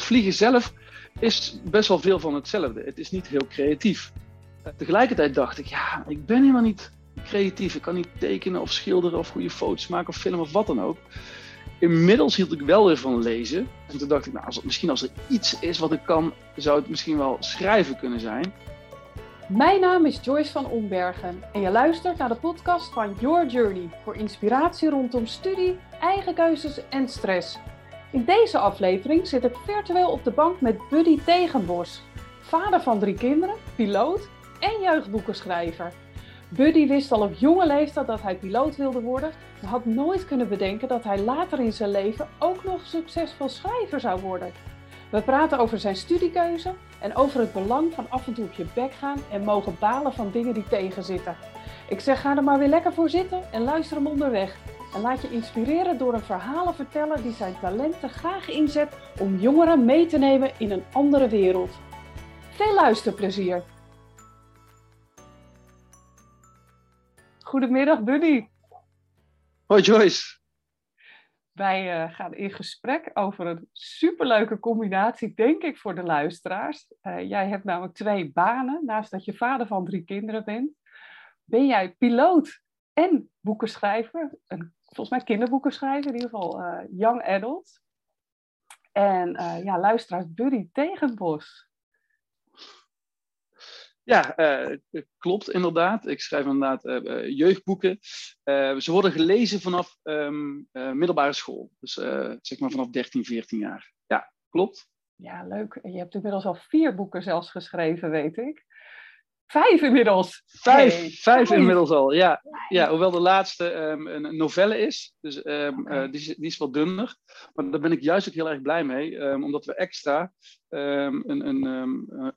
Vliegen zelf is best wel veel van hetzelfde. Het is niet heel creatief. Tegelijkertijd dacht ik, ja, ik ben helemaal niet creatief. Ik kan niet tekenen of schilderen of goede foto's maken of filmen of wat dan ook. Inmiddels hield ik wel weer van lezen. En toen dacht ik, nou, als misschien als er iets is wat ik kan, zou het misschien wel schrijven kunnen zijn. Mijn naam is Joyce van Ombergen en je luistert naar de podcast van Your Journey voor inspiratie rondom studie, eigen keuzes en stress. In deze aflevering zit ik virtueel op de bank met Buddy Tegenbos, vader van drie kinderen, piloot en jeugdboekenschrijver. Buddy wist al op jonge leeftijd dat hij piloot wilde worden, maar had nooit kunnen bedenken dat hij later in zijn leven ook nog succesvol schrijver zou worden. We praten over zijn studiekeuze en over het belang van af en toe op je bek gaan en mogen balen van dingen die tegenzitten. Ik zeg ga er maar weer lekker voor zitten en luister hem onderweg. En laat je inspireren door een verhalenverteller die zijn talenten graag inzet om jongeren mee te nemen in een andere wereld. Veel luisterplezier! Goedemiddag, Buddy. Hoi Joyce. Wij uh, gaan in gesprek over een superleuke combinatie, denk ik, voor de luisteraars. Uh, jij hebt namelijk twee banen, naast dat je vader van drie kinderen bent. Ben jij piloot en boekenschrijver, een, volgens mij kinderboekenschrijver, in ieder geval uh, young adult. En ja, luisteraars Buddy Tegenbos. Ja, uh, klopt inderdaad. Ik schrijf inderdaad uh, jeugdboeken. Uh, ze worden gelezen vanaf um, middelbare school. Dus zeg maar vanaf 13, 14 jaar. Ja, klopt. Ja, leuk. Je hebt inmiddels al vier boeken zelfs geschreven, weet ik. Vijf inmiddels. Vijf, hey, vijf, inmiddels al, ja. ja. Hoewel de laatste um, een novelle is, dus um, okay. uh, die, is, die is wat dunner. Maar daar ben ik juist ook heel erg blij mee, um, omdat we extra een, een,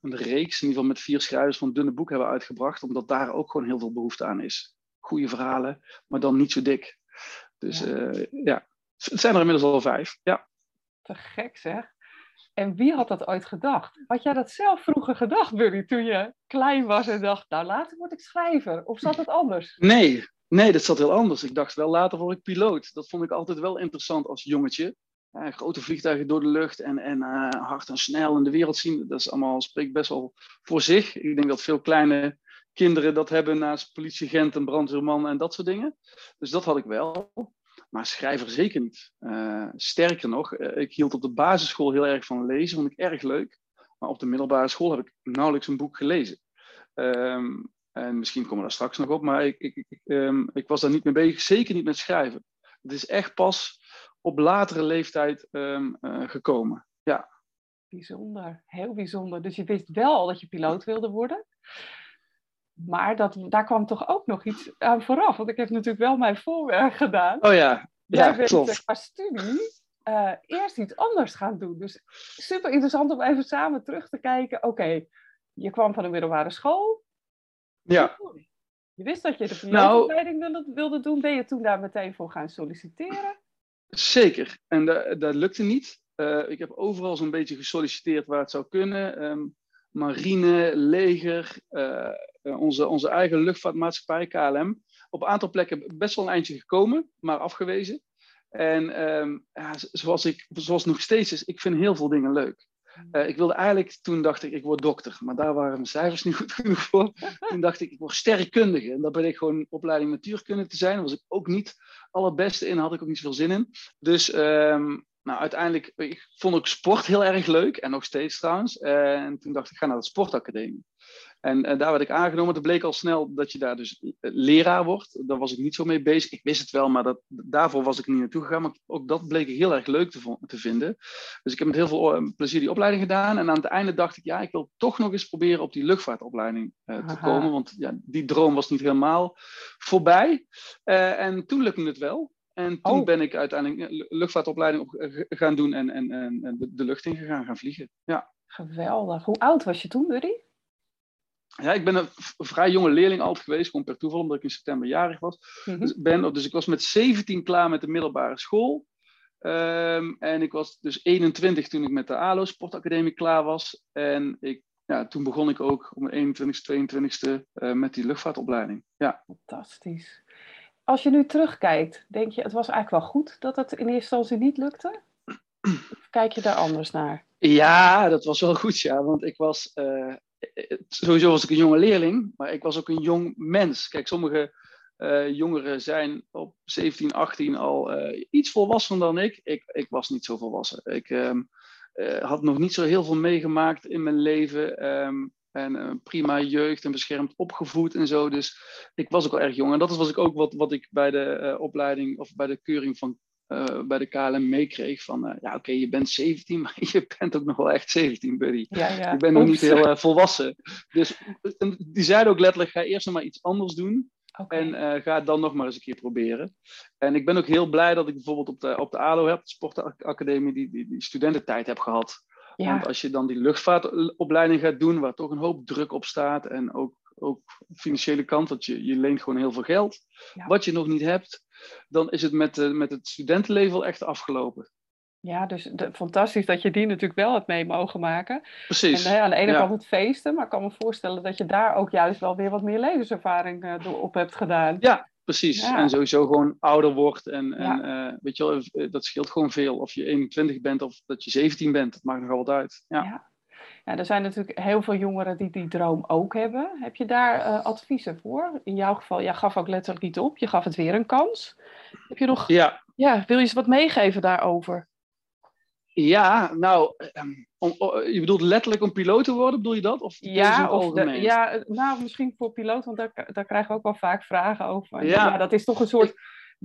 een reeks, in ieder geval met vier schrijvers van dunne boek hebben uitgebracht, omdat daar ook gewoon heel veel behoefte aan is. Goede verhalen, maar dan niet zo dik. Dus ja, uh, ja. het zijn er inmiddels al vijf, ja. Te gek zeg. En wie had dat ooit gedacht? Had jij dat zelf vroeger gedacht, Buddy, toen je klein was en dacht, nou later word ik schrijver? Of zat het anders? Nee, nee, dat zat heel anders. Ik dacht wel, later word ik piloot. Dat vond ik altijd wel interessant als jongetje. Grote vliegtuigen door de lucht en, en uh, hard en snel in de wereld zien. Dat is allemaal, spreekt best wel voor zich. Ik denk dat veel kleine kinderen dat hebben naast politieagent en brandweerman en dat soort dingen. Dus dat had ik wel. Maar schrijver zeker niet. Uh, sterker nog, uh, ik hield op de basisschool heel erg van lezen, vond ik erg leuk. Maar op de middelbare school heb ik nauwelijks een boek gelezen. Um, en misschien komen we daar straks nog op, maar ik, ik, ik, um, ik, was daar niet mee bezig, zeker niet met schrijven. Het is echt pas op latere leeftijd um, uh, gekomen. Ja. Bijzonder, heel bijzonder. Dus je wist wel al dat je piloot wilde worden. Maar dat, daar kwam toch ook nog iets aan vooraf. Want ik heb natuurlijk wel mijn voorwerk gedaan. Oh ja, ja Jij klopt. qua studie uh, eerst iets anders gaan doen. Dus super interessant om even samen terug te kijken. Oké, okay, je kwam van een middelbare school. Ja. Je wist dat je de pilootopleiding nou, wilde, wilde doen. Ben je toen daar meteen voor gaan solliciteren? Zeker. En dat, dat lukte niet. Uh, ik heb overal zo'n beetje gesolliciteerd waar het zou kunnen. Um, marine, leger, uh, onze, onze eigen luchtvaartmaatschappij, KLM. Op een aantal plekken best wel een eindje gekomen, maar afgewezen. En um, ja, zoals, ik, zoals nog steeds is, ik vind heel veel dingen leuk. Uh, ik wilde eigenlijk, toen dacht ik, ik word dokter. Maar daar waren mijn cijfers niet goed genoeg voor. toen dacht ik, ik word sterrenkundige. En daar ben ik gewoon opleiding natuurkunde te zijn. Daar was ik ook niet allerbeste in, had ik ook niet zoveel zin in. Dus um, nou, uiteindelijk, ik vond ook sport heel erg leuk. En nog steeds trouwens. Uh, en toen dacht ik, ik ga naar de sportacademie. En uh, daar werd ik aangenomen. Het bleek al snel dat je daar dus leraar wordt. Daar was ik niet zo mee bezig. Ik wist het wel, maar dat, daarvoor was ik niet naartoe gegaan. Maar ook dat bleek ik heel erg leuk te, te vinden. Dus ik heb met heel veel plezier die opleiding gedaan. En aan het einde dacht ik, ja, ik wil toch nog eens proberen op die luchtvaartopleiding uh, te Aha. komen. Want ja, die droom was niet helemaal voorbij. en toen lukte het wel. En toen oh. ben ik uiteindelijk luchtvaartopleiding op gaan doen en, en, en de, de lucht in gegaan, gaan vliegen. Ja. Geweldig. Hoe oud was je toen, Buddy? Ja, ik ben een vrij jonge leerling altijd geweest, gewoon per toeval, omdat ik in september jarig was. Mm -hmm. dus, ben, dus ik was met 17 klaar met de middelbare school. Um, en ik was dus 21 toen ik met de ALO Sportacademie klaar was. En ik, ja, toen begon ik ook om de 21ste, 22ste uh, met die luchtvaartopleiding. Ja. Fantastisch. Als je nu terugkijkt, denk je het was eigenlijk wel goed dat het in eerste instantie niet lukte? Of kijk je daar anders naar? Ja, dat was wel goed, ja. Want ik was, uh, sowieso was ik een jonge leerling, maar ik was ook een jong mens. Kijk, sommige uh, jongeren zijn op 17, 18 al iets volwassener dan ik. ik. Ik was niet zo volwassen. Ik um, had nog niet zo heel veel meegemaakt in mijn leven. Um, en prima jeugd en beschermd opgevoed en zo. Dus ik was ook al erg jong. En dat was ik ook wat, wat ik bij de opleiding of bij de keuring van uh, bij de KLM meekreeg van, uh, ja oké, je bent 17, maar je bent ook nog wel echt 17, buddy. Ja, ja. Je bent nog niet heel uh, volwassen. Dus die zeiden ook letterlijk, ga eerst nog maar iets anders doen. Okay. En ga het dan nog maar eens een keer proberen. En ik ben ook heel blij dat ik bijvoorbeeld op de, op de ALO heb, de Sportacademie, die, die, die studententijd heb gehad. Ja. Want als je dan die luchtvaartopleiding gaat doen, waar toch een hoop druk op staat en ook, ook financiële kant, want je, je leent gewoon heel veel geld, ja. wat je nog niet hebt, dan is het met, uh, met het studentenleven wel echt afgelopen. Ja, dus de, fantastisch dat je die natuurlijk wel hebt mee mogen maken. Precies. En uh, aan de ene kant het feesten, maar ik kan me voorstellen dat je daar ook juist wel weer wat meer levenservaring uh, door op hebt gedaan. Ja, precies. En sowieso gewoon ouder wordt. En, en weet je wel, dat scheelt gewoon veel. Of je 21 bent of dat je 17 bent, dat maakt nogal wat uit. ja. Ja, er zijn natuurlijk heel veel jongeren die die droom ook hebben. Heb je daar uh, adviezen voor? In jouw geval, jij gaf ook letterlijk niet op. Je gaf het weer een kans. Heb je nog... Ja. ja wil je eens wat meegeven daarover? Ja, nou, om, je bedoelt letterlijk om piloot te worden, bedoel je dat? Of ja, of de, ja, nou, misschien voor piloot, want daar, daar krijgen we ook wel vaak vragen over. Ja, ja dat is toch een soort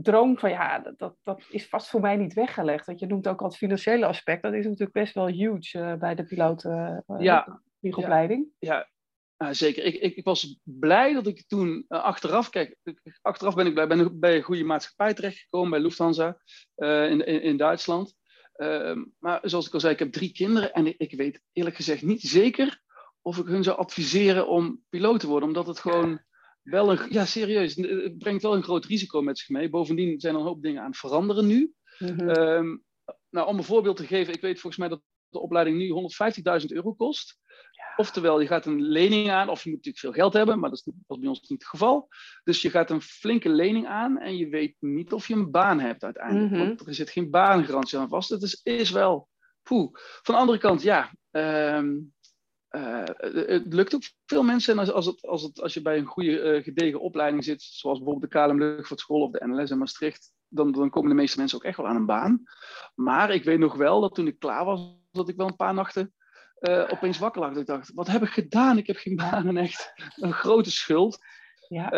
droom van ja, dat, dat is vast voor mij niet weggelegd. Want je noemt ook al het financiële aspect. Dat is natuurlijk best wel huge uh, bij de uh, ja, vliegopleiding. Ja, ja. zeker. Ik, ik, ik, was blij dat ik toen uh, achteraf, kijk, achteraf ben ik blij, ben bij een goede maatschappij terechtgekomen, bij Lufthansa in, in, in, Duitsland. Ehm, maar zoals ik al zei, ik heb drie kinderen en ik, ik, weet eerlijk gezegd niet zeker of ik hun zou adviseren om piloot te worden, omdat het gewoon wel een, ja, serieus, het brengt wel een groot risico met zich mee. Bovendien zijn er een hoop dingen aan het veranderen nu. Mhm. Ehm, nou, om een voorbeeld te geven, ik weet volgens mij dat de opleiding nu 150.000 euro kost. Oftewel, je gaat een lening aan, of je moet natuurlijk veel geld hebben, maar dat is, dat bij ons niet het geval. Dus je gaat een flinke lening aan en je weet niet of je een baan hebt uiteindelijk. Mhm. Want er zit geen baangarantie aan vast. Het is, is wel. Poeh. Van de andere kant, ja. Um, uh, het lukt ook veel mensen. En als, het, als, het, als je bij een goede uh, gedegen opleiding zit, zoals bijvoorbeeld de KLM Luchtvaartschool of de NLS in Maastricht, dan, dan komen de meeste mensen ook echt wel aan een baan. Maar ik weet nog wel dat toen ik klaar was, dat ik wel een paar nachten uh, opeens wakker lag. Dat ik dacht, wat heb ik gedaan? Ik heb geen baan en echt een grote schuld. Ja.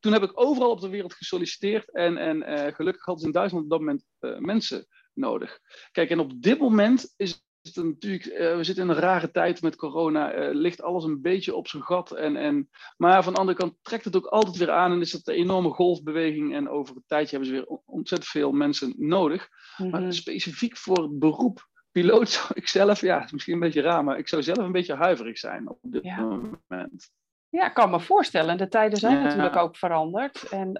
toen heb ik overal op de wereld gesolliciteerd en, en gelukkig hadden ze in Duitsland op dat moment mensen nodig. Kijk, en op dit moment is natuurlijk, uh, we zitten in een rare tijd met corona. Ligt alles een beetje op zijn gat. En, en, maar van de andere kant trekt het ook altijd weer aan. En is dat een enorme golfbeweging. En over een tijdje hebben ze weer ontzettend veel mensen nodig. Maar mhm. specifiek voor het beroep piloot zou ik zelf, ja, misschien een beetje raar, maar ik zou zelf een beetje huiverig zijn op dit moment. Ja, ik kan me voorstellen. De tijden zijn natuurlijk ook veranderd. En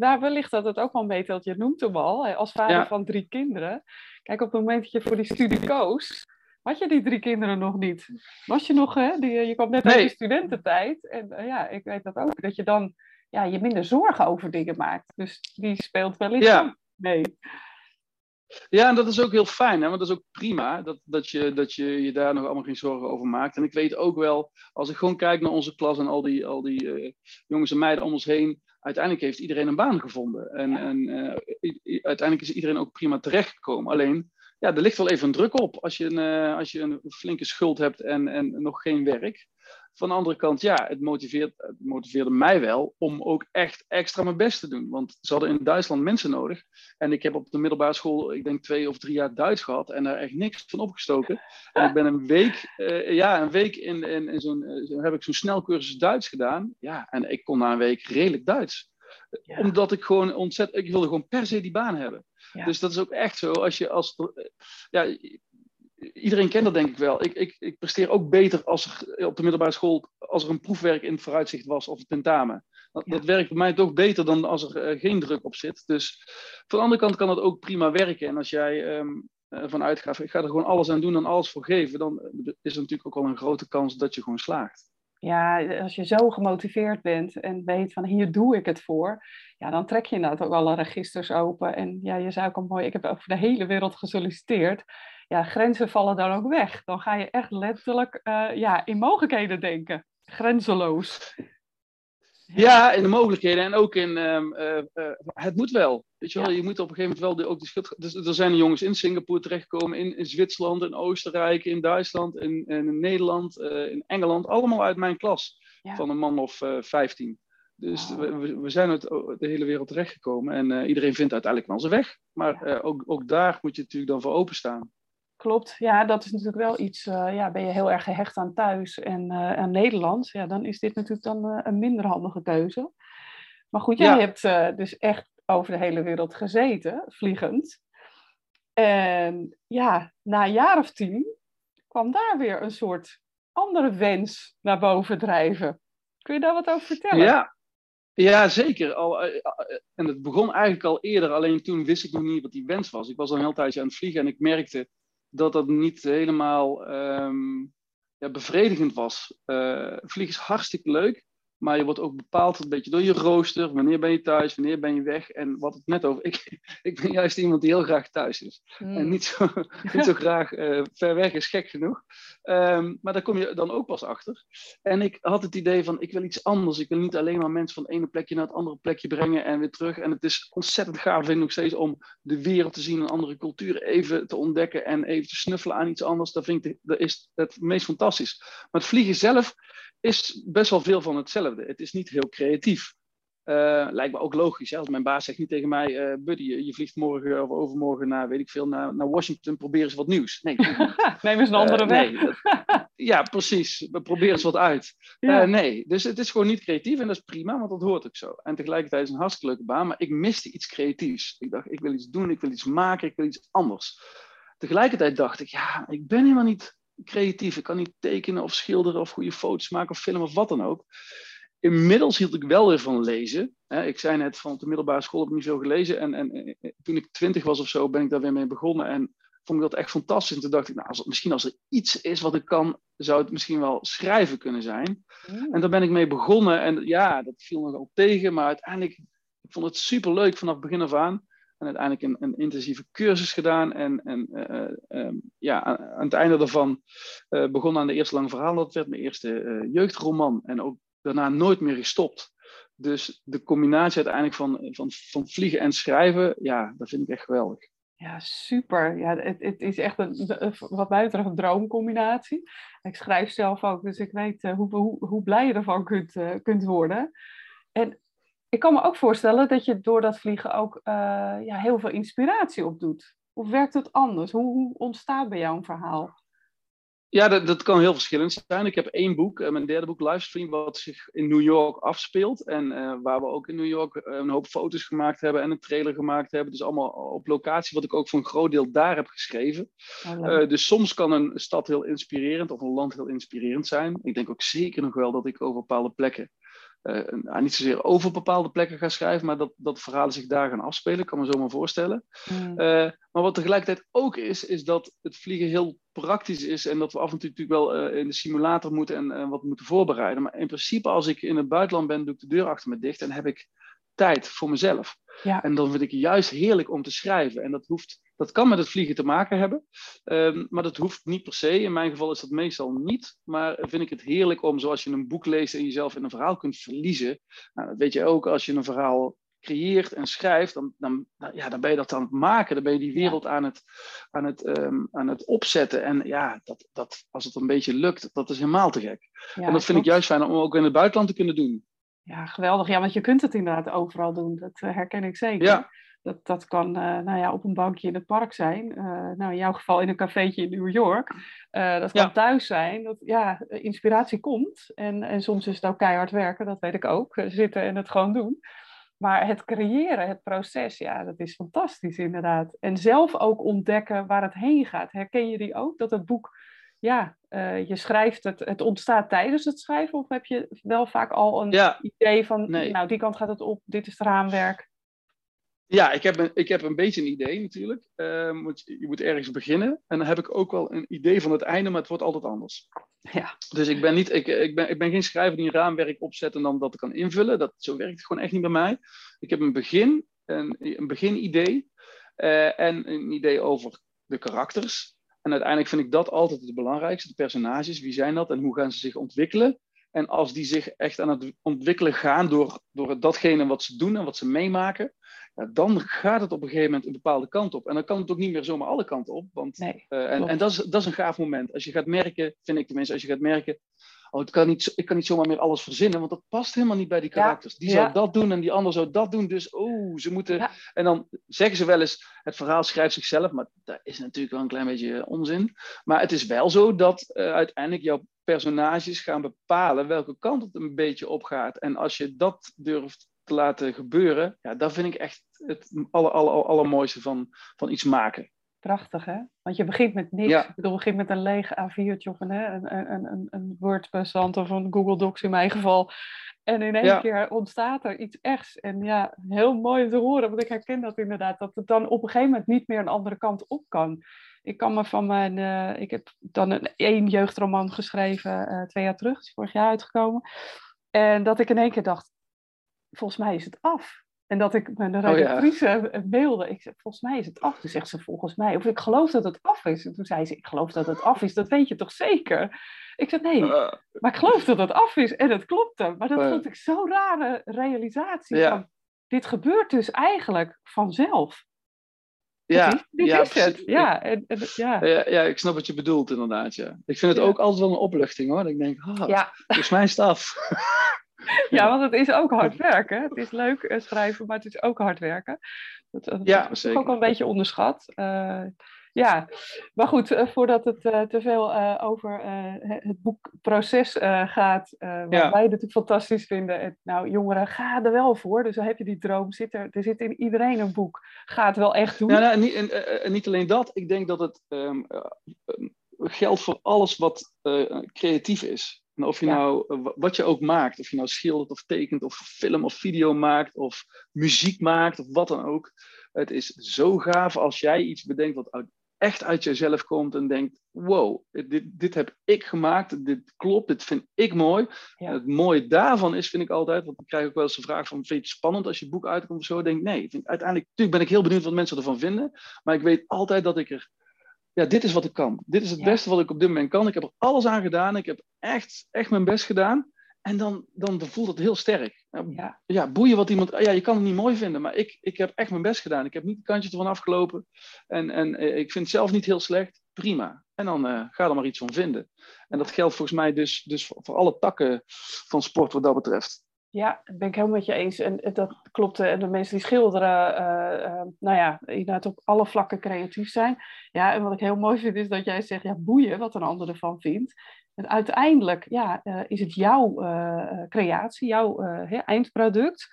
uh, wellicht dat het ook wel meetelt, je noemt hem al, als vader van drie kinderen. Kijk, op het moment dat je voor die studie koos, had je die drie kinderen nog niet. Was je nog, hè? Die, je kwam net uit de studententijd. En uh, ja, ik weet dat ook, dat je dan ja, je minder zorgen over dingen maakt. Dus die speelt wel eens ja. mee. Ja, en dat is ook heel fijn, hè? want dat is ook prima dat, dat, je, dat je je daar nog allemaal geen zorgen over maakt. En ik weet ook wel, als ik gewoon kijk naar onze klas en al die, al die uh, jongens en meiden om ons heen, uiteindelijk heeft iedereen een baan gevonden. En, en uh, uiteindelijk is iedereen ook prima terechtgekomen. Alleen, ja, er ligt wel even een druk op als je een, uh, als je een flinke schuld hebt en, en nog geen werk. Van de andere kant, ja, het, motiveert, het motiveerde mij wel om ook echt extra mijn best te doen. Want ze hadden in Duitsland mensen nodig. En ik heb op de middelbare school, ik denk twee of drie jaar Duits gehad. En daar echt niks van opgestoken. En ik ben een week, uh, ja, een week in, in, in zo'n, uh, heb ik zo'n snelcursus Duits gedaan. Ja, en ik kon na een week redelijk Duits. Ja. Omdat ik gewoon ontzettend, ik wilde gewoon per se die baan hebben. Ja. Dus dat is ook echt zo. Als je als, ja, iedereen kent dat denk ik wel. Ik, ik, ik presteer ook beter als er op de middelbare school als er een proefwerk in het vooruitzicht was of een tentamen. Dat, dat werkt voor mij toch beter dan als er uh, geen druk op zit. Dus van de andere kant kan dat ook prima werken. En als jij um, uitgaat, ik ga er gewoon alles aan doen en alles voor geven, dan is er natuurlijk ook wel een grote kans dat je gewoon slaagt. ja, als je zo gemotiveerd bent en weet van hier doe ik het voor, ja, dan trek je inderdaad ook alle registers open. En ja, je zou ook een mooi, ik heb over de hele wereld gesolliciteerd. Ja, grenzen vallen dan ook weg. Dan ga je echt letterlijk uh, ja, in mogelijkheden denken. Grenzeloos. Ja, in de mogelijkheden en ook in uh, uh, het moet wel. Weet je wel, je moet op een gegeven moment wel de, ook de. Dus, er zijn jongens in Singapore terechtgekomen, in, in Zwitserland, in Oostenrijk, in Duitsland, in, in Nederland, in Engeland, allemaal uit mijn klas van een man of 15. Dus we, we, zijn uit de hele wereld terechtgekomen en iedereen vindt uiteindelijk wel zijn weg. Maar ook, ook daar moet je natuurlijk dan voor openstaan. Klopt, ja, dat is natuurlijk wel iets. Uh, ja, ben je heel erg gehecht aan thuis en uh, aan Nederland, ja, dan is dit natuurlijk dan uh, een minder handige keuze. Maar goed, jij hebt dus echt over de hele wereld gezeten, vliegend. En ja, na een jaar of tien kwam daar weer een soort andere wens naar boven drijven. Kun je daar wat over vertellen? Ja, ja, zeker. Al, en het begon eigenlijk al eerder, alleen toen wist ik nog niet wat die wens was. Ik was al een heel tijdje aan het vliegen en ik merkte dat dat niet helemaal um, ja, bevredigend was. Uh, vliegen is hartstikke leuk, maar je wordt ook bepaald een beetje door je rooster. Wanneer ben je thuis, wanneer ben je weg? En wat het net over. Ik, ik ben juist iemand die heel graag thuis is. En hmm. niet zo, niet zo graag uh, ver weg is, gek genoeg. Um, maar daar kom je dan ook pas achter. En ik had het idee van: ik wil iets anders. Ik wil niet alleen maar mensen van het ene plekje naar het andere plekje brengen en weer terug. En het is ontzettend gaaf, vind ik nog steeds, om de wereld te zien, een andere cultuur even te ontdekken en even te snuffelen aan iets anders. Dat vind ik dat is het meest fantastisch. Maar het vliegen zelf is best wel veel van hetzelfde. Het is niet heel creatief. Uh, lijkt me ook logisch. Hè? Als mijn baas zegt niet tegen mij, uh, Buddy, je, vliegt morgen of overmorgen naar, weet ik veel, naar, naar Washington, probeer eens wat nieuws. Nee. Neem eens een andere uh, weg. Nee, ja, precies. We proberen eens wat uit. Ja. nee, dus het is gewoon niet creatief en dat is prima, want dat hoort ook zo. En tegelijkertijd is het een hartstikke leuke baan, maar ik miste iets creatiefs. Ik dacht, ik wil iets doen, ik wil iets maken, ik wil iets anders. Tegelijkertijd dacht ik, ja, ik ben helemaal niet creatief. Ik kan niet tekenen of schilderen of goede foto's maken of filmen of wat dan ook. Inmiddels hield ik wel weer van lezen. Ik zei net, van de middelbare school heb ik niet veel gelezen. En, en, en toen ik twintig was of zo, ben ik daar weer mee begonnen. En vond ik dat echt fantastisch. En toen dacht ik, nou, als, misschien als er iets is wat ik kan, zou het misschien wel schrijven kunnen zijn. Mm. En daar ben ik mee begonnen. En ja, dat viel nogal tegen. Maar uiteindelijk, ik vond het super leuk vanaf begin af aan. En uiteindelijk een, een intensieve cursus gedaan. En, en uh, um, ja, aan, het einde daarvan uh, begon aan de eerste lang verhaal. Dat werd mijn eerste jeugdroman. En ook daarna nooit meer gestopt. Dus de combinatie uiteindelijk van, van, van vliegen en schrijven, ja, dat vind ik echt geweldig. Ja, super. Ja, het, het is echt een, wat mij betreft een droomcombinatie. Ik schrijf zelf ook, dus ik weet hoe, hoe, hoe blij je ervan kunt, kunt worden. En ik kan me ook voorstellen dat je door dat vliegen ook uh, ja, heel veel inspiratie opdoet. Of werkt het anders? Hoe, hoe ontstaat bij jou een verhaal? Ja, dat, dat, kan heel verschillend zijn. Ik heb één boek, uh, mijn derde boek, Livestream, wat zich in New York afspeelt. En uh, waar we ook in New York een hoop foto's gemaakt hebben en een trailer gemaakt hebben. Dus allemaal op locatie, wat ik ook voor een groot deel daar heb geschreven. Oh, dus soms kan een stad heel inspirerend of een land heel inspirerend zijn. Ik denk ook zeker nog wel dat ik over bepaalde plekken uh, niet zozeer over bepaalde plekken gaan schrijven, maar dat, dat verhalen zich daar gaan afspelen, kan me zo maar voorstellen. Mm. Uh, maar wat tegelijkertijd ook is, is dat het vliegen heel praktisch is en dat we af en toe natuurlijk wel uh, in de simulator moeten en wat moeten voorbereiden. Maar in principe, als ik in het buitenland ben, doe ik de deur achter me dicht en heb ik tijd voor mezelf. Ja. En dan vind ik het juist heerlijk om te schrijven. En dat, hoeft, dat kan met het vliegen te maken hebben, um, maar dat hoeft niet per se. In mijn geval is dat meestal niet. Maar vind ik het heerlijk om, zoals je een boek leest en jezelf in een verhaal kunt verliezen. Nou, dat weet je ook als je een verhaal creëert en schrijft, dan, dan, ja, dan ben je dat aan het maken. Dan ben je die wereld ja. aan, het, aan, het, um, aan het opzetten. En ja, dat, dat, als het een beetje lukt, dat is helemaal te gek. Ja, en dat vind ik juist fijn om ook in het buitenland te kunnen doen. Ja, geweldig. Ja, want je kunt het inderdaad overal doen. Dat uh, herken ik zeker. Ja. Dat, dat kan uh, nou ja, op een bankje in het park zijn. Uh, nou, in jouw geval in een cafeetje in New York. dat kan ja. thuis zijn. Dat, ja, inspiratie komt. En, en soms is het ook keihard werken, dat weet ik ook. Zitten en het gewoon doen. Maar het creëren, het proces, ja, dat is fantastisch inderdaad. En zelf ook ontdekken waar het heen gaat. Herken je die ook? Dat het boek ja, uh, je schrijft het, het ontstaat tijdens het schrijven, of heb je wel vaak al een ja, idee van, nee. nou, die kant gaat het op, dit is het raamwerk? Ja, ik heb een, ik heb een beetje een idee natuurlijk. Uh, moet, je moet ergens beginnen. En dan heb ik ook wel een idee van het einde, maar het wordt altijd anders. Ja. Dus ik ben, niet, ik, ik, ben, ik ben geen schrijver die een raamwerk opzet en dan dat kan invullen. Dat, zo werkt het gewoon echt niet bij mij. Ik heb een begin, een, een beginidee uh, en een idee over de karakters. En uiteindelijk vind ik dat altijd het belangrijkste. De personages, wie zijn dat en hoe gaan ze zich ontwikkelen? En als die zich echt aan het ontwikkelen gaan door, door datgene wat ze doen en wat ze meemaken, ja, dan gaat het op een gegeven moment een bepaalde kant op. En dan kan het ook niet meer zomaar alle kanten op. Want, nee, uh, en en dat, is, dat is een gaaf moment. Als je gaat merken, vind ik tenminste, als je gaat merken, oh, het kan niet, ik kan niet zomaar meer alles verzinnen, want dat past helemaal niet bij die karakters. Ja, die ja. zou dat doen en die ander zou dat doen. Dus oh, ze moeten. En dan zeggen ze wel eens: het verhaal schrijft zichzelf, maar dat is natuurlijk wel een klein beetje onzin. Maar het is wel zo dat uh, uiteindelijk jouw personages gaan bepalen welke kant het een beetje op gaat. En als je dat durft te laten gebeuren, ja, dat vind ik echt het aller, aller, allermooiste van, van iets maken. Prachtig, hè? Want je begint met niks. Ja. Ik bedoel, je begint met een leeg A4'tje of een, een, een, een, Word-bestand of een Google Docs in mijn geval. En in één Ja. keer ontstaat er iets echts. En ja, heel mooi om te horen, want ik herken dat inderdaad. Dat het dan op een gegeven moment niet meer een andere kant op kan. Ik kan me van mijn... eh, ik heb dan een één jeugdroman geschreven eh, twee jaar terug. Is vorig jaar uitgekomen. En dat ik in één keer dacht, volgens mij is het af. En dat ik mijn ja. redactrice mailde. Ik zei, volgens mij is het af. Toen zegt ze, volgens mij. Of ik geloof dat het af is. En toen zei ze, ik geloof dat het af is. Dat weet je toch zeker? Ik zei, nee, Uh, maar ik geloof dat het af is. En het klopte. Maar dat vond ik zo'n rare realisatie. Van, dit gebeurt dus eigenlijk vanzelf. ja, dit ja, is het. Ja, en, en, ja. Ja, ja, ik snap wat je bedoelt inderdaad. Ja. Ik vind het Ja. ook altijd wel een opluchting hoor. Dat ik denk, ah, volgens mij is het af. Ja, want het is ook hard werken. Het is leuk eh, schrijven, maar het is ook hard werken. Dat, dat Ja, is ook wel een beetje onderschat. Eh, ja, maar goed, eh, voordat het eh, te veel eh, over eh, het boekproces eh, gaat, eh wat Ja. wij natuurlijk fantastisch vinden. Nou, jongeren, ga er wel voor. Dus dan heb je die droom. Zit er, er zit in iedereen een boek. Ga het wel echt doen. Ja, nou, en, niet, en, eh, en niet alleen dat. Ik denk dat het ehm, eh, eh, geldt voor alles wat eh, creatief is. En of je Ja. nou, eh, wa- wat je ook maakt, of je nou schildert of tekent of film of video maakt of muziek maakt of wat dan ook. Het is zo gaaf als jij iets bedenkt wat echt uit jezelf komt en denkt, wow, dit, dit heb ik gemaakt, dit klopt, dit vind ik mooi. Ja. En Het mooie daarvan is, vind ik altijd, want ik krijg ook wel eens de vraag van, vind je het spannend als je boek uitkomt of zo? Ik denk, nee, ik uiteindelijk natuurlijk ben ik heel benieuwd wat mensen ervan vinden, maar ik weet altijd dat ik er, ja, dit is wat ik kan. Dit is het Ja. beste wat ik op dit moment kan. Ik heb er alles aan gedaan, ik heb echt, echt mijn best gedaan. En dan, dan voelt het heel sterk. Ja, Ja, ja, boeien wat iemand. Ja, je kan het niet mooi vinden, maar ik, ik heb echt mijn best gedaan. Ik heb niet het kantje ervan afgelopen. En, en eh, ik vind het zelf niet heel slecht. Prima. En dan eh, ga er maar iets van vinden. En dat geldt volgens mij dus, dus voor, voor alle takken van sport wat dat betreft. Ja, dat ben ik helemaal met je eens. En en dat klopt. En de mensen die schilderen, eh, eh, nou ja, inderdaad op alle vlakken creatief zijn. Ja, en wat ik heel mooi vind is dat jij zegt, ja, boeien wat een ander ervan vindt. En uiteindelijk, ja, eh, is het jouw eh, creatie, jouw eh, eindproduct.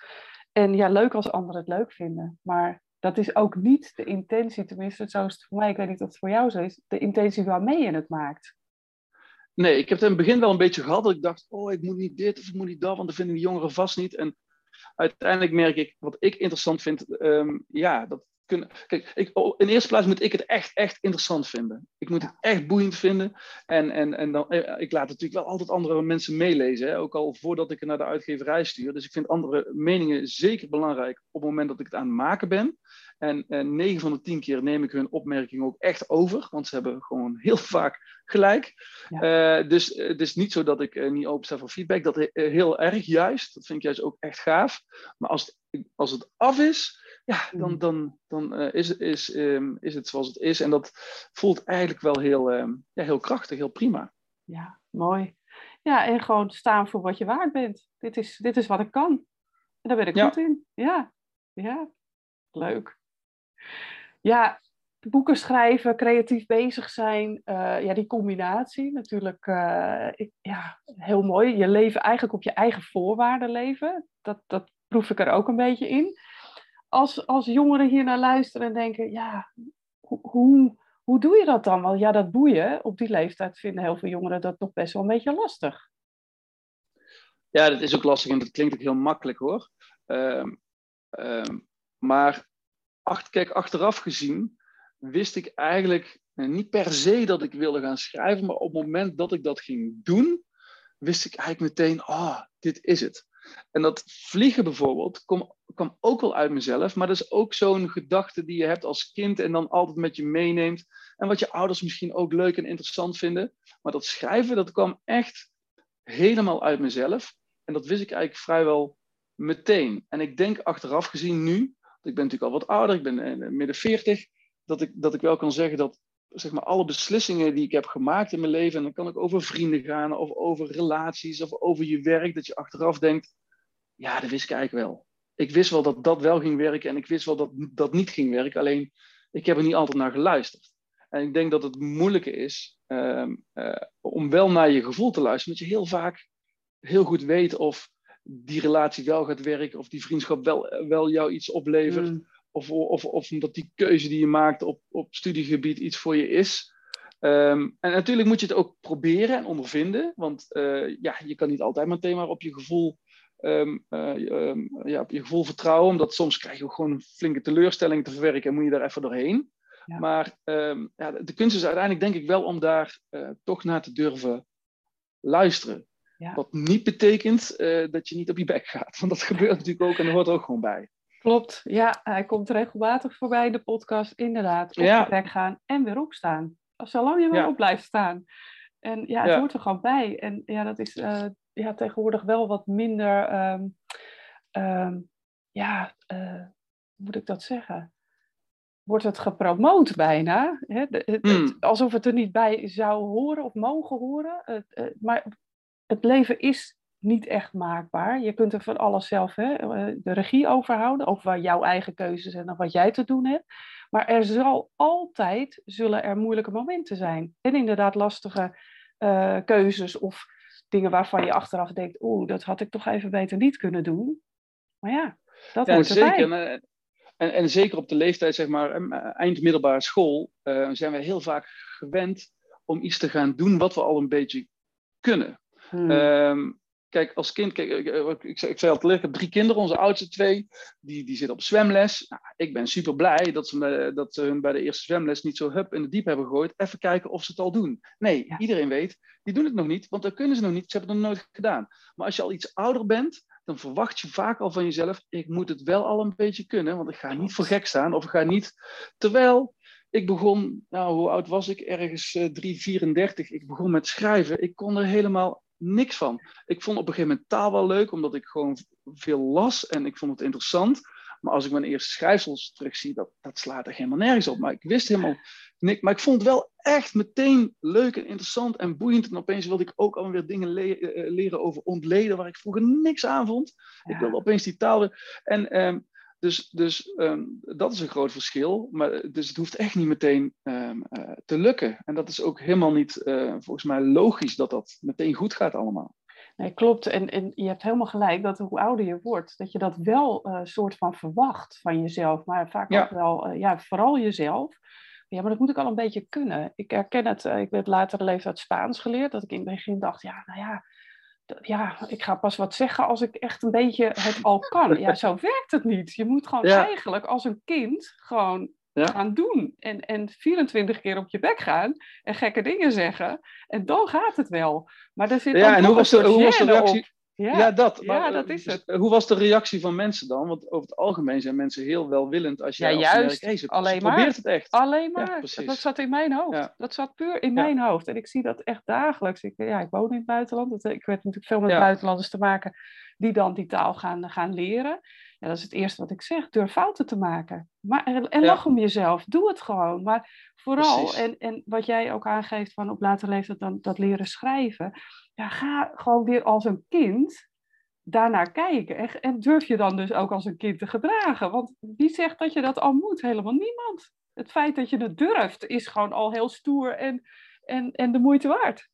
En ja, leuk als anderen het leuk vinden. Maar dat is ook niet de intentie, tenminste, zo is het voor mij. Ik weet niet of het voor jou zo is. De intentie waarmee je het maakt. Nee, ik heb het in het begin wel een beetje gehad. Dat ik dacht, oh, ik moet niet dit of ik moet niet dat, want dat vinden die jongeren vast niet. En uiteindelijk merk ik, wat ik interessant vind, ehm, ja, dat kunnen... Kijk, ik, oh, in eerste plaats moet ik het echt, echt interessant vinden. Ik moet het echt boeiend vinden. En, en, en dan, eh, ik laat natuurlijk wel altijd andere mensen meelezen, hè, ook al voordat ik het naar de uitgeverij stuur. Dus ik vind andere meningen zeker belangrijk op het moment dat ik het aan het maken ben. En, en 9 van de 10 keer neem ik hun opmerkingen ook echt over, want ze hebben gewoon heel vaak gelijk. Uh, dus het is niet zo dat ik uh, niet open sta voor feedback. Dat is heel erg juist. Dat vind ik juist ook echt gaaf. Maar als het, als het af is, ja, dan, dan, dan uh, is, is, um, is het zoals het is. En dat voelt eigenlijk wel heel, um, ja, heel krachtig, heel prima. Ja, mooi. Ja, en gewoon staan voor wat je waard bent. Dit is, dit is wat ik kan. En daar ben ik Ja. goed in. Ja, ja. Leuk. Ja, boeken schrijven, creatief bezig zijn. eh, ja, die combinatie natuurlijk. eh, ik, ja, heel mooi. Je leven eigenlijk op je eigen voorwaarden leven. Dat, dat proef ik er ook een beetje in. Als, als jongeren hier naar luisteren en denken, ja, hoe, hoe, hoe doe je dat dan? Want ja, dat boeien, op die leeftijd vinden heel veel jongeren dat nog best wel een beetje lastig. Ja, dat is ook lastig en dat klinkt ook heel makkelijk hoor. Um, um, maar acht, kijk, achteraf gezien wist ik eigenlijk En niet per se dat ik wilde gaan schrijven, maar op het moment dat ik dat ging doen, wist ik eigenlijk meteen, ah, dit is het. En dat vliegen bijvoorbeeld kwam, ook wel uit mezelf, maar dat is ook zo'n gedachte die je hebt als kind en dan altijd met je meeneemt. En wat je ouders misschien ook leuk en interessant vinden. Maar dat schrijven, dat kwam echt helemaal uit mezelf. En dat wist ik eigenlijk vrijwel meteen. En ik denk achteraf gezien nu, ik ben natuurlijk al wat ouder, ik ben eh, midden 40, dat ik, dat ik wel kan zeggen dat zeg maar, alle beslissingen die ik heb gemaakt in mijn leven, en dan kan ik over vrienden gaan, of over relaties, of over je werk, dat je achteraf denkt, ja, dat wist ik eigenlijk wel. Ik wist wel dat dat wel ging werken en ik wist wel dat dat niet ging werken, alleen ik heb er niet altijd naar geluisterd. En ik denk dat het moeilijke is ehm, eh, om wel naar je gevoel te luisteren, omdat je heel vaak heel goed weet of die relatie wel gaat werken, of die vriendschap wel, wel jou iets oplevert. Mm. Of, of, of omdat die keuze die je maakt op, op studiegebied iets voor je is. Ehm, en natuurlijk moet je het ook proberen en ondervinden. Want uh, ja, je kan niet altijd meteen maar op je gevoel, um, uh, ja, op je gevoel vertrouwen. Omdat soms krijg je ook gewoon een flinke teleurstelling te verwerken en moet je daar even doorheen. Ja. Maar ja, de kunst is uiteindelijk denk ik wel om daar uh, toch naar te durven luisteren. Ja. Wat niet betekent dat je niet op je bek gaat. Want dat gebeurt natuurlijk ook en dat hoort er ook gewoon bij. Klopt, ja, hij komt regelmatig voorbij in de podcast. Inderdaad, op ja. de gaan en weer opstaan. Zolang je maar ja. op blijft staan. En ja, het ja. hoort er gewoon bij. En ja, dat is uh, ja, tegenwoordig wel wat minder, um, um, ja, uh, hoe moet ik dat zeggen? Wordt het gepromoot bijna? Hè? De, het, mm. het, alsof het er niet bij zou horen of mogen horen. Uh, maar het leven is niet echt maakbaar. Je kunt er van alles zelf hè, eh, de regie overhouden over jouw eigen keuzes en wat jij te doen hebt. Maar er zal altijd, zullen er moeilijke momenten zijn. En inderdaad lastige uh, keuzes of dingen waarvan je achteraf denkt, oeh, dat had ik toch even beter niet kunnen doen. Maar ja, dat ja. Zeker. En, en, zeker op de leeftijd, zeg maar, eind middelbare school, uh, zijn we heel vaak gewend om iets te gaan doen wat we al een beetje kunnen. Hmm. Um, Kijk, als kind, kijk, ik, ik, ik zei al ik heb drie kinderen, onze oudste twee, die, die zitten op zwemles. Nou, ik ben super blij dat ze, me, dat ze hun bij de eerste zwemles niet zo hup in de diep hebben gegooid. Even kijken of ze het al doen. Nee, iedereen weet, die doen het nog niet, want dat kunnen ze nog niet. Ze hebben het nog nooit gedaan. Maar als je al iets ouder bent, dan verwacht je vaak al van jezelf, ik moet het wel al een beetje kunnen, want ik ga niet voor gek staan of ik ga niet. Terwijl ik begon, nou, hoe oud was ik? Ergens uh, 3, 34. Ik begon met schrijven. Ik kon er helemaal niks van. Ik vond op een gegeven moment taal wel leuk, omdat ik gewoon veel las en ik vond het interessant. Maar als ik mijn eerste schrijfsels terugzie, dat, dat slaat er helemaal nergens op. Maar ik wist helemaal niks. Maar ik vond het wel echt meteen leuk en interessant en boeiend. En opeens wilde ik ook alweer dingen le eh, leren over ontleden, waar ik vroeger niks aan vond. Ik wilde opeens die taal weer. En um, dus, dus um, dat is een groot verschil. Maar, eh, dus het hoeft echt niet meteen um, uh, te lukken. En dat is ook helemaal niet uh, volgens mij logisch dat dat meteen goed gaat allemaal. Nee, klopt. En, en je hebt helemaal gelijk dat hoe ouder je wordt, dat je dat wel een uh, soort van verwacht van jezelf. Maar vaak ja. ook wel, ja, vooral jezelf. Ja, maar dat moet ik al een beetje kunnen. Ik herken het. ik heb later leeftijd Spaans geleerd. Dat ik in het begin dacht, ja, nou ja, ja, ik ga pas wat zeggen als ik echt een beetje het al kan. Ja, zo werkt het niet. Je moet gewoon eigenlijk als een kind gewoon ja. gaan doen. En, en 24 keer op je bek gaan en gekke dingen zeggen. En dan gaat het wel. Maar er zit ja, en hoe was, de, hoe was de reactie? Op. Ja, ja, dat. Maar, ja, dat is het. Hoe was de reactie van mensen dan? Want over het algemeen zijn mensen heel welwillend als je ja, juist. Merkt, hey, alleen maar. probeert het echt. Alleen maar. dat zat in mijn hoofd. Dat zat puur in mijn hoofd. En ik zie dat echt dagelijks. Ik, ja, ik woon in het buitenland. Ik werd natuurlijk veel met buitenlanders te maken die dan die taal gaan, gaan leren. Ja, dat is het eerste wat ik zeg. Durf fouten te maken. Maar, en lach om jezelf. Doe het gewoon. Maar vooral, en, en wat jij ook aangeeft van op later leeftijd dan dat leren schrijven ja, ga gewoon weer als een kind daarnaar kijken. En, en, durf je dan dus ook als een kind te gedragen? Want wie zegt dat je dat al moet? Helemaal niemand. Het feit dat je het durft is gewoon al heel stoer en, en, en de moeite waard.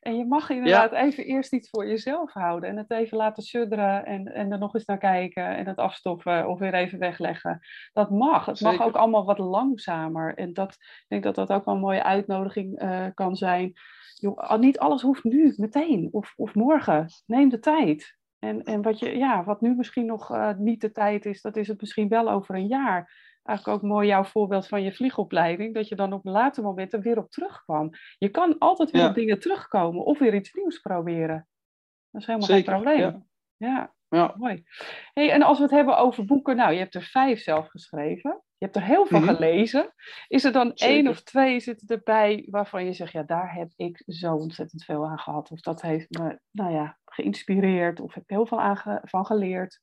En je mag inderdaad even eerst iets voor jezelf houden en het even laten sudderen en, en er nog eens naar kijken en het afstoffen of weer even wegleggen. Dat mag. Het mag ook allemaal wat langzamer. En dat, ik denk dat dat ook wel een mooie uitnodiging uh, kan zijn joh, niet alles hoeft nu, meteen of, of morgen. Neem de tijd. En, en wat, je, ja, wat nu misschien nog uh, niet de tijd is, dat is het misschien wel over een jaar. Eigenlijk ook mooi jouw voorbeeld van je vliegopleiding, dat je dan op een later moment er weer op terugkwam. Je kan altijd weer op dingen terugkomen of weer iets nieuws proberen. Dat is helemaal geen probleem. Ja. ja. Ja. Mooi. Hey, en als we het hebben over boeken, nou, je hebt er vijf zelf geschreven. Je hebt er heel veel mhm. gelezen. Is er dan één of twee zitten erbij waarvan je zegt, ja, daar heb ik zo ontzettend veel aan gehad. Of dat heeft me, nou ja, geïnspireerd. Of heb ik heel veel aan van geleerd.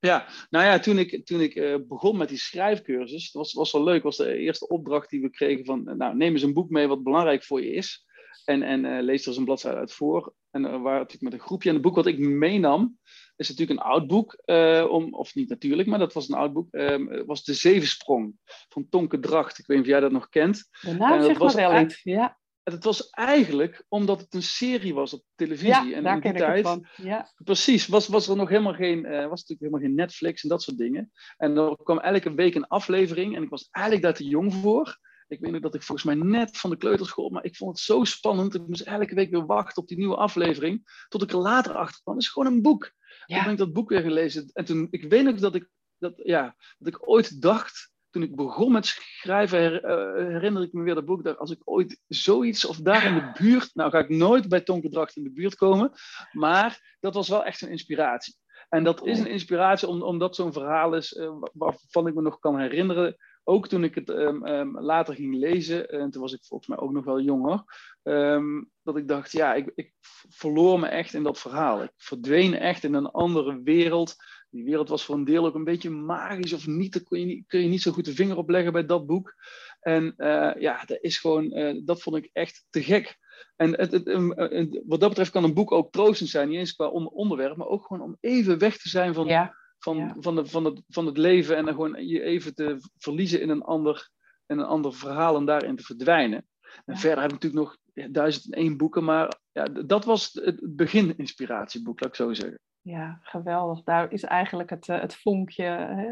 Ja, nou ja, toen ik, toen ik uh, begon met die schrijfcursus, dat was, was wel leuk, was de eerste opdracht die we kregen van, nou, neem eens een boek mee wat belangrijk voor je is. En, en uh, lees er eens een bladzijde uit voor. En uh, waar natuurlijk met een groepje. En het boek wat ik meenam, is natuurlijk een oud boek. Uh, om, of niet natuurlijk, maar dat was een oud boek. Um, was De Zevensprong van Tonke Dracht. Ik weet niet of jij dat nog kent. De naam zegt maar wel iets, ja. Het was eigenlijk omdat het een serie was op televisie. Ja, en daar in die tijd, ik van. Ja. Precies, was, was er nog helemaal geen, uh, was natuurlijk helemaal geen Netflix en dat soort dingen. En er kwam elke week een aflevering en ik was eigenlijk daar te jong voor. Ik weet nog dat ik volgens mij net van de kleuterschool, maar ik vond het zo spannend. Ik moest elke week weer wachten op die nieuwe aflevering. Tot ik er later achter kwam. Het is gewoon een boek. Ja. Toen ben ik dat boek weer gelezen. En toen, ik weet nog dat ik, dat, ja, dat ik ooit dacht, toen ik begon met schrijven, her, uh, herinner ik me weer dat boek. Dat als ik ooit zoiets of daar in de buurt, nou ga ik nooit bij Tonke in de buurt komen. Maar dat was wel echt een inspiratie. En dat is een inspiratie omdat zo'n verhaal is uh, waarvan ik me nog kan herinneren ook toen ik het um, um, later ging lezen, en toen was ik volgens mij ook nog wel jonger, um, dat ik dacht, ja, ik, ik, verloor me echt in dat verhaal. Ik verdween echt in een andere wereld. Die wereld was voor een deel ook een beetje magisch of niet. Daar kun je niet, kun je niet zo goed de vinger op leggen bij dat boek. En uh, ja, dat is gewoon, uh, dat vond ik echt te gek. En het, het, wat dat betreft kan een boek ook troostend zijn, niet eens qua onderwerp, maar ook gewoon om even weg te zijn van, ja van, van, de, van, het, van het leven en dan gewoon je even te verliezen in een ander, in een ander verhaal en daarin te verdwijnen. En verder heb ik natuurlijk nog duizend en één boeken, maar ja, dat was het begin inspiratieboek, laat ik zo zeggen. Ja, geweldig. Daar is eigenlijk het, eh, het vonkje,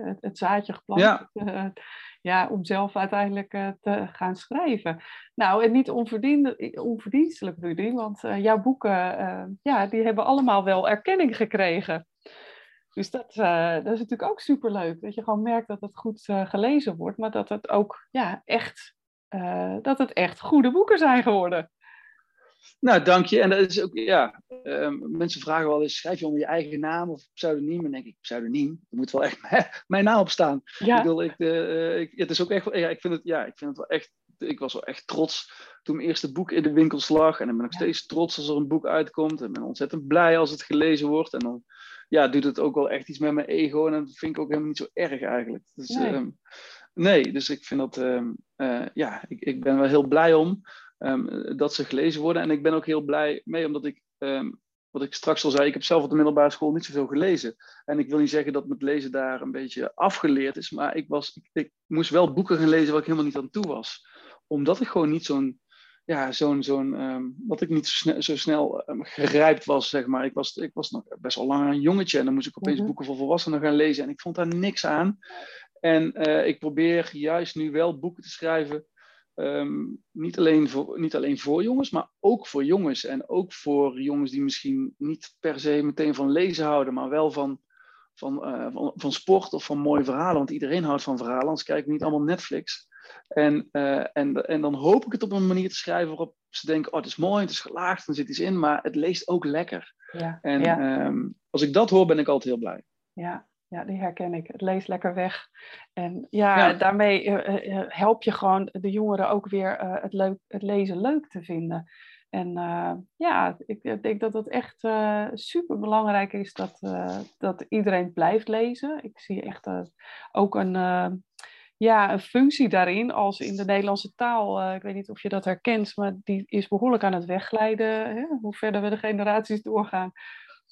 het, het zaadje geplant. Ja. ja, om zelf uiteindelijk eh, te gaan schrijven. Nou, en niet onverdienstelijk, Rudy, want jouw boeken, ja, die hebben allemaal wel erkenning gekregen. Dus dat, uh, dat is natuurlijk ook superleuk. Dat je gewoon merkt dat het goed uh, gelezen wordt, maar dat het ook ja, echt, uh, dat het echt goede boeken zijn geworden. Nou, dank je. En dat is ook, ja, mensen vragen wel eens, schrijf je onder je eigen naam of pseudoniem? En denk ik, pseudoniem, er moet wel echt mijn naam op staan. Ja. Ik bedoel, ik, ik, het is ook echt, ja, ik vind het, ja, ik vind het wel echt, ik was wel echt trots toen mijn eerste boek in de winkels lag. En dan ben ik nog steeds trots als er een boek uitkomt. En ben ontzettend blij als het gelezen wordt. En dan ja, doet het ook wel echt iets met mijn ego. En dat vind ik ook helemaal niet zo erg eigenlijk. Dus, nee. Ehm, nee dus ik vind dat, um, uh, ja, ik, ik ben wel heel blij om um, dat ze gelezen worden. En ik ben ook heel blij mee, omdat ik, wat ik straks al zei, ik heb zelf op de middelbare school niet zoveel gelezen. En ik wil niet zeggen dat mijn lezen daar een beetje afgeleerd is, maar ik, was, ik, ik moest wel boeken gaan lezen waar ik helemaal niet aan toe was. Omdat ik gewoon niet zo'n ja, zo'n, zo'n um, dat ik niet zo snel, zo snel um, gerijpt was, zeg maar. Ik was, ik was nog best wel lang een jongetje en dan moest ik opeens mhm. boeken voor volwassenen gaan lezen en ik vond daar niks aan. En uh, ik probeer juist nu wel boeken te schrijven, um, niet, alleen voor, niet alleen voor jongens, maar ook voor jongens. En ook voor jongens die misschien niet per se meteen van lezen houden, maar wel van, van, uh, van, van sport of van mooie verhalen. Want iedereen houdt van verhalen, anders kijken niet allemaal Netflix. En, uh, en, en dan hoop ik het op een manier te schrijven waarop ze denken, oh het is mooi, het is gelaagd, er zit iets in, maar het leest ook lekker. Ja, en ja. Um, als ik dat hoor, ben ik altijd heel blij. Ja, ja, die herken ik. Het leest lekker weg. En ja, ja. daarmee uh, help je gewoon de jongeren ook weer uh, het, leuk, het lezen leuk te vinden. En ja, ik denk dat het echt super belangrijk is dat, dat iedereen blijft lezen. Ik zie echt ook een ja, een functie daarin als in de Nederlandse taal. Uh, ik weet niet of je dat herkent, maar die is behoorlijk aan het wegglijden. Hè? Hoe verder we de generaties doorgaan,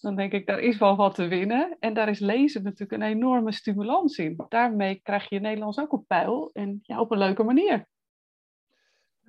dan denk ik, daar is wel wat te winnen. En daar is lezen natuurlijk een enorme stimulans in. Daarmee krijg je Nederlands ook op peil en ja, op een leuke manier.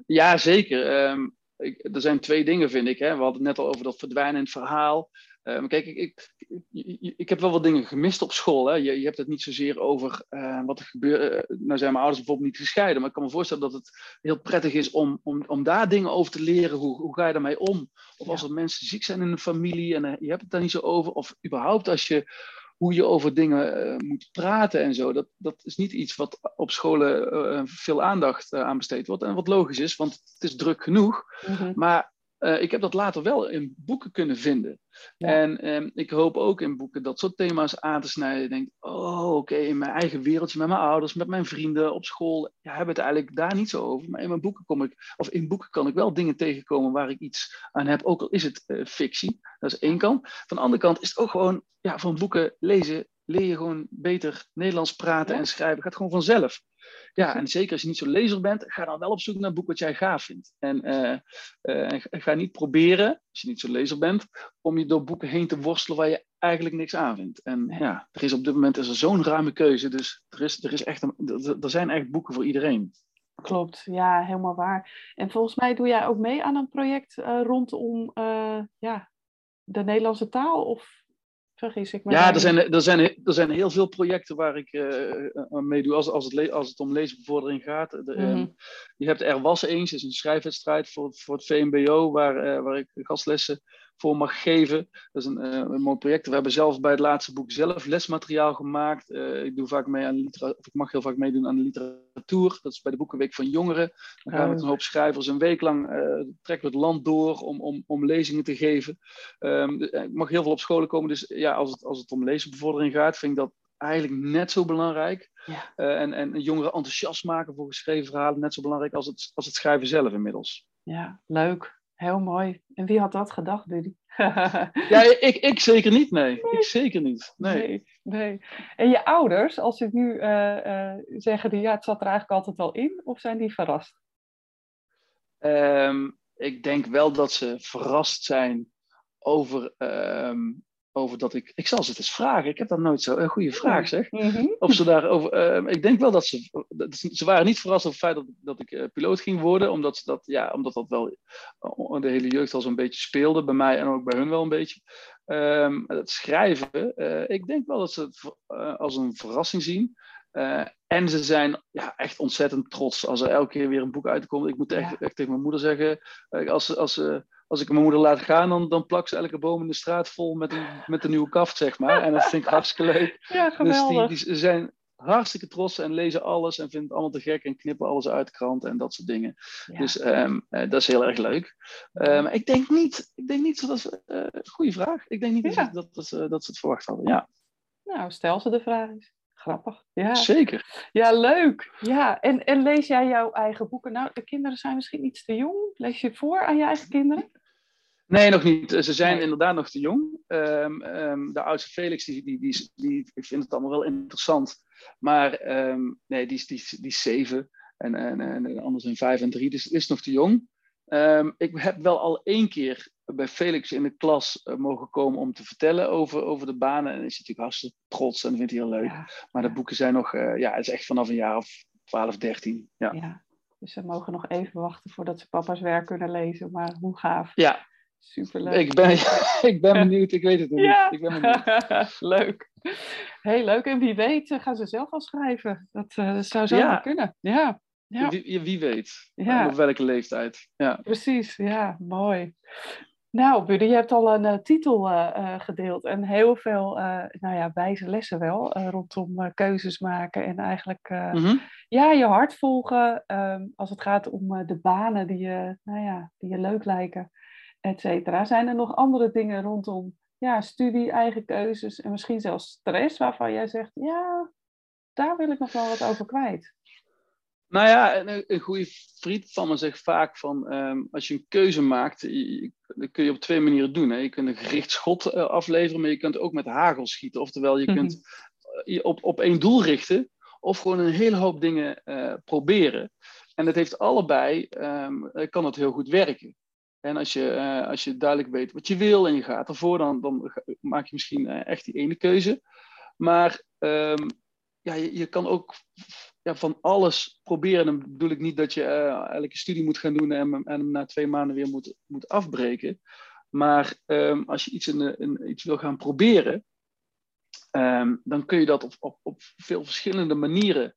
Ja, zeker. Ik, er zijn twee dingen, vind ik. Hè. We hadden het net al over dat verdwijnen in het verhaal. Uh, kijk, ik, ik, ik, ik, heb wel wat dingen gemist op school. Hè. Je, je hebt het niet zozeer over uh, wat er gebeurt. Uh, nou zijn mijn ouders bijvoorbeeld niet gescheiden, maar ik kan me voorstellen dat het heel prettig is om, om, om daar dingen over te leren. Hoe, hoe ga je daarmee om? Of als er mensen ziek zijn in een familie en je hebt het daar niet zo over. Of überhaupt als je hoe je over dingen moet praten en zo. Dat, dat is niet iets wat op scholen veel aandacht aan besteed wordt. En wat logisch is, want het is druk genoeg. Mhm. Maar uh, ik heb dat later wel in boeken kunnen vinden. En um, ik hoop ook in boeken dat soort thema's aan te snijden. Ik denk, oh, oké, in mijn eigen wereldje, met mijn ouders, met mijn vrienden, op school, ja, hebben het eigenlijk daar niet zo over. Maar in mijn boeken kom ik, of in boeken kan ik wel dingen tegenkomen waar ik iets aan heb, ook al is het uh, fictie. Dat is één kant. Van de andere kant is het ook gewoon, ja, van boeken lezen leer je gewoon beter Nederlands praten en schrijven. Het gaat gewoon vanzelf. Ja, en zeker als je niet zo lezer bent, ga dan wel op zoek naar een boek wat jij gaaf vindt. En uh, uh, ga niet proberen, als je niet zo lezer bent, om je door boeken heen te worstelen waar je eigenlijk niks aan vindt. En ja, er is op dit moment is er zo'n ruime keuze, dus er, is, er, is echt een, er zijn echt boeken voor iedereen. Klopt, ja, helemaal waar. En volgens mij doe jij ook mee aan een project uh, rondom ja, de Nederlandse taal, of Vergis ik me. Ja, er zijn, er, zijn, er zijn heel veel projecten waar ik uh, mee doe als, als, het, als het om leesbevordering gaat. De, mm je hebt Er Was Eens, is een schrijfwedstrijd voor, voor het VMBO, waar, uh, waar ik gastlessen voor mag geven. Dat is een, uh, een, mooi project. We hebben zelf bij het laatste boek zelf lesmateriaal gemaakt. Uh, ik, doe vaak mee aan of ik mag heel vaak meedoen aan de literatuur. Dat is bij de Boekenweek van Jongeren. Dan gaan we met een hoop schrijvers een week lang uh, trekken we het land door om, om, om lezingen te geven. Um, ik mag heel veel op scholen komen. Dus ja, als het, als het om lezenbevordering gaat, vind ik dat eigenlijk net zo belangrijk. Ja. en, en jongeren enthousiast maken voor geschreven verhalen, net zo belangrijk als het, als het schrijven zelf inmiddels. Ja, leuk. Heel mooi. En wie had dat gedacht, Buddy? ja, ik, ik zeker niet, nee. Ik zeker niet. Nee. nee. En je ouders, als ze nu uh, uh, zeggen, die, ja, het zat er eigenlijk altijd al in, of zijn die verrast? Um, ik denk wel dat ze verrast zijn over um, over dat ik. Ik zal ze het eens vragen. Ik heb dat nooit zo. Een goede vraag zeg. Mhm. Of ze daarover. Uh, ik denk wel dat ze. Ze waren niet verrast over het feit dat, dat ik uh, piloot ging worden. Omdat, ze dat, ja, omdat dat wel uh, de hele jeugd al zo'n beetje speelde. Bij mij en ook bij hun wel een beetje. Um, het schrijven. ik denk wel dat ze het als een verrassing zien. en ze zijn ja, echt ontzettend trots als er elke keer weer een boek uitkomt. Ik moet echt, echt tegen mijn moeder zeggen. als, als ze als ik mijn moeder laat gaan, dan, dan plak ze elke boom in de straat vol met een, met een nieuwe kaft, zeg maar. En dat vind ik hartstikke leuk. Ja, geweldig. Dus die, die zijn hartstikke trots en lezen alles en vinden het allemaal te gek en knippen alles uit de krant en dat soort dingen. Dus um, uh, dat is heel erg leuk. Um, ik denk niet, ik denk niet dat ze, uh, goede vraag. Ik denk niet ja. dat, dat, dat, dat, ze het verwacht hadden. Ja. Nou, stel ze de vraag eens. Grappig. Ja. Zeker. Ja, leuk. Ja, en, en lees jij jouw eigen boeken? Nou, de kinderen zijn misschien iets te jong. Lees je voor aan je eigen kinderen? Nee, nog niet. Ze zijn inderdaad nog te jong. Um, um, de oudste Felix, die, die, die, die, ik vind het allemaal wel interessant. Maar um, nee, die, die, die is zeven. En, en, en de anderen zijn vijf en drie. Dus is nog te jong. Ik heb wel al één keer bij Felix in de klas uh, mogen komen om te vertellen over, over de banen. En is natuurlijk hartstikke trots en vindt hij heel leuk. Ja. Maar de boeken zijn nog, uh, ja, het is echt vanaf een jaar of 12, 13. Ja. ja. Dus ze mogen nog even wachten voordat ze papa's werk kunnen lezen. Maar hoe gaaf. Ja, Superleuk. Ik ben, ik ben benieuwd, ik weet het nog ja. niet. Ik ben benieuwd. leuk. Heel leuk. En wie weet eh, gaan ze zelf al schrijven. Dat, uh, dat zou zo ja. kunnen. Ja. Ja. Wie, wie weet. Ja. Op welke leeftijd. Ja. Precies, ja, mooi. Nou, Buddy, je hebt al een uh, titel uh, gedeeld en heel veel uh, nou ja, wijze lessen wel rondom keuzes maken en eigenlijk mm -hmm. ja, je hart volgen um, als het gaat om de banen die je, nou ja, die je leuk lijken et cetera. Zijn er nog andere dingen rondom ja, studie, eigen keuzes en misschien zelfs stress waarvan jij zegt, ja, daar wil ik nog wel wat over kwijt? Nou ja, een, een goede vriend van me zegt vaak van, um, als je een keuze maakt, je, dat kun je op twee manieren doen. Hè. Je kunt een gericht schot uh, afleveren, maar je kunt ook met hagel schieten. Oftewel, je kunt mhm. je op, op één doel richten of gewoon een hele hoop dingen uh, proberen. En dat heeft allebei, um, kan het heel goed werken. En als je, uh, als je duidelijk weet wat je wil en je gaat ervoor, dan, dan maak je misschien echt die ene keuze. Maar um, ja, je, je, kan ook ja, van alles proberen. Dan bedoel ik niet dat je uh, elke studie moet gaan doen en, en hem na twee maanden weer moet, moet afbreken. Maar um, als je iets, in, in, iets wil gaan proberen, um, dan kun je dat op, op, op veel verschillende manieren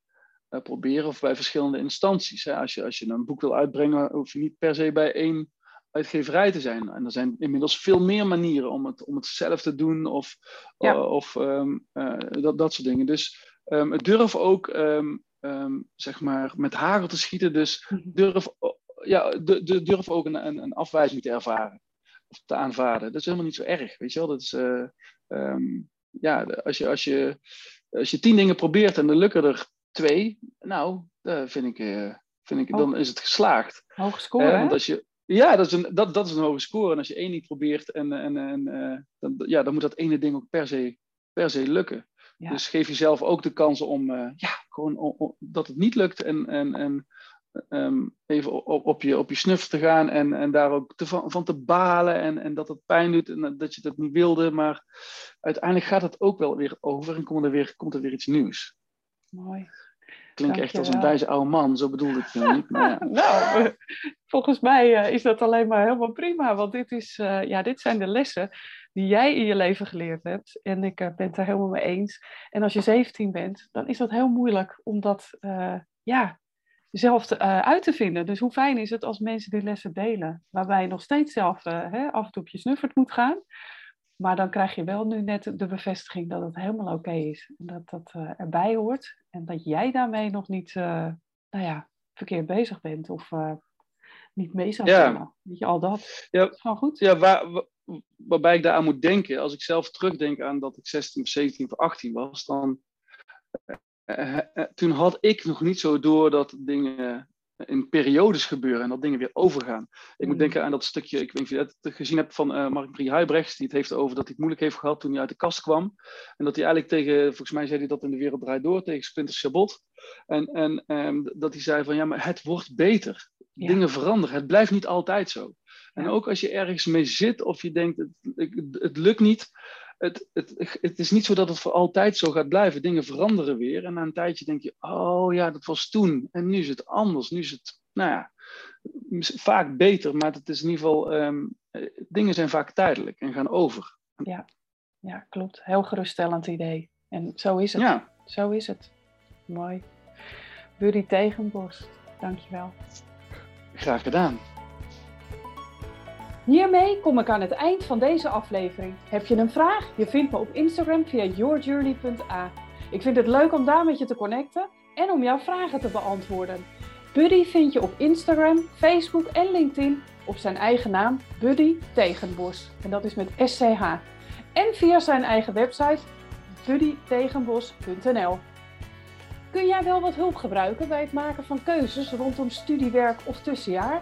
proberen of bij verschillende instanties. Hè. Als, je, als je een boek wil uitbrengen, hoef je niet per se bij één uitgeverij te zijn. En er zijn inmiddels veel meer manieren om het, om het zelf te doen of, of ehm, dat, dat soort dingen. Dus um, durf ook um, zeg maar met hagel te schieten. Dus mhm. durf, ja, de, de, durf ook een, een, afwijzing te ervaren of te aanvaarden. Dat is helemaal niet zo erg, weet je wel. Dat is, uh, ja, als je, als, je, als je tien dingen probeert en er lukken er twee, nou, dat vind ik, uh, vind ik, dan is het geslaagd. Hoge score, want als je, ja, dat is, een, dat, dat is een hoge score. En als je één niet probeert, en, en, en, dan, ja, dan moet dat ene ding ook per se, per se lukken. Dus geef jezelf ook de kans om, ja, gewoon dat het niet lukt en, en, en um, even op, op, je, op je snuf te gaan en, en daar ook te, van, te balen en, en dat het pijn doet en dat je dat niet wilde. Maar uiteindelijk gaat het ook wel weer over en komt er weer, komt er weer iets nieuws. Mooi. Klinkt echt als een wijze oude man, zo bedoelde ik het niet. Maar ja. nou, volgens mij uh, is dat alleen maar helemaal prima, want dit, is, uh, ja, dit zijn de lessen die jij in je leven geleerd hebt. En ik uh, ben het daar helemaal mee eens. En als je 17 bent, dan is dat heel moeilijk om dat ja, zelf te, uit te vinden. Dus hoe fijn is het als mensen die lessen delen, waarbij je nog steeds zelf hè, af en toe op je snuffert moet gaan. Maar dan krijg je wel nu net de bevestiging dat het helemaal oké is. En dat dat erbij hoort. En dat jij daarmee nog niet nou ja, verkeerd bezig bent. Of niet mee zou ja. Weet je, al dat. Ja, dat is gewoon goed. Ja, waar, waarbij ik daar aan moet denken. Als ik zelf terugdenk aan dat ik 16 of 17 of 18 was. Dan, toen had ik nog niet zo door dat dingen in periodes gebeuren en dat dingen weer overgaan. Ik moet mm. denken aan dat stukje, ik weet niet of je het gezien hebt van uh, Mark-Marie Huibrechts, die het heeft over dat hij het moeilijk heeft gehad toen hij uit de kast kwam. En dat hij eigenlijk tegen, volgens mij zei hij dat in de wereld draait door, tegen Splinter Chabot. En, en um, dat hij zei van ja, maar het wordt beter. Dingen veranderen. Het blijft niet altijd zo. En ook als je ergens mee zit of je denkt het, het lukt niet, het, het, het is niet zo dat het voor altijd zo gaat blijven. Dingen veranderen weer. En na een tijdje denk je, oh ja, dat was toen. En nu is het anders. Nu is het, nou ja, vaak beter. Maar het is in ieder geval, um, dingen zijn vaak tijdelijk en gaan over. Ja, ja klopt. Heel geruststellend idee. En zo is het. Ja. Zo is het. Mooi. Buddy Tegenborst, dankjewel. Graag gedaan. Hiermee kom ik aan het eind van deze aflevering. Heb je een vraag? Je vindt me op Instagram via yourjourney.a. Ik vind het leuk om daar met je te connecten en om jouw vragen te beantwoorden. Buddy vind je op Instagram, Facebook en LinkedIn op zijn eigen naam Buddy Tegenbos. En dat is met SCH. En via zijn eigen website buddytegenbos.nl. Kun jij wel wat hulp gebruiken bij het maken van keuzes rondom studiewerk of tussenjaar?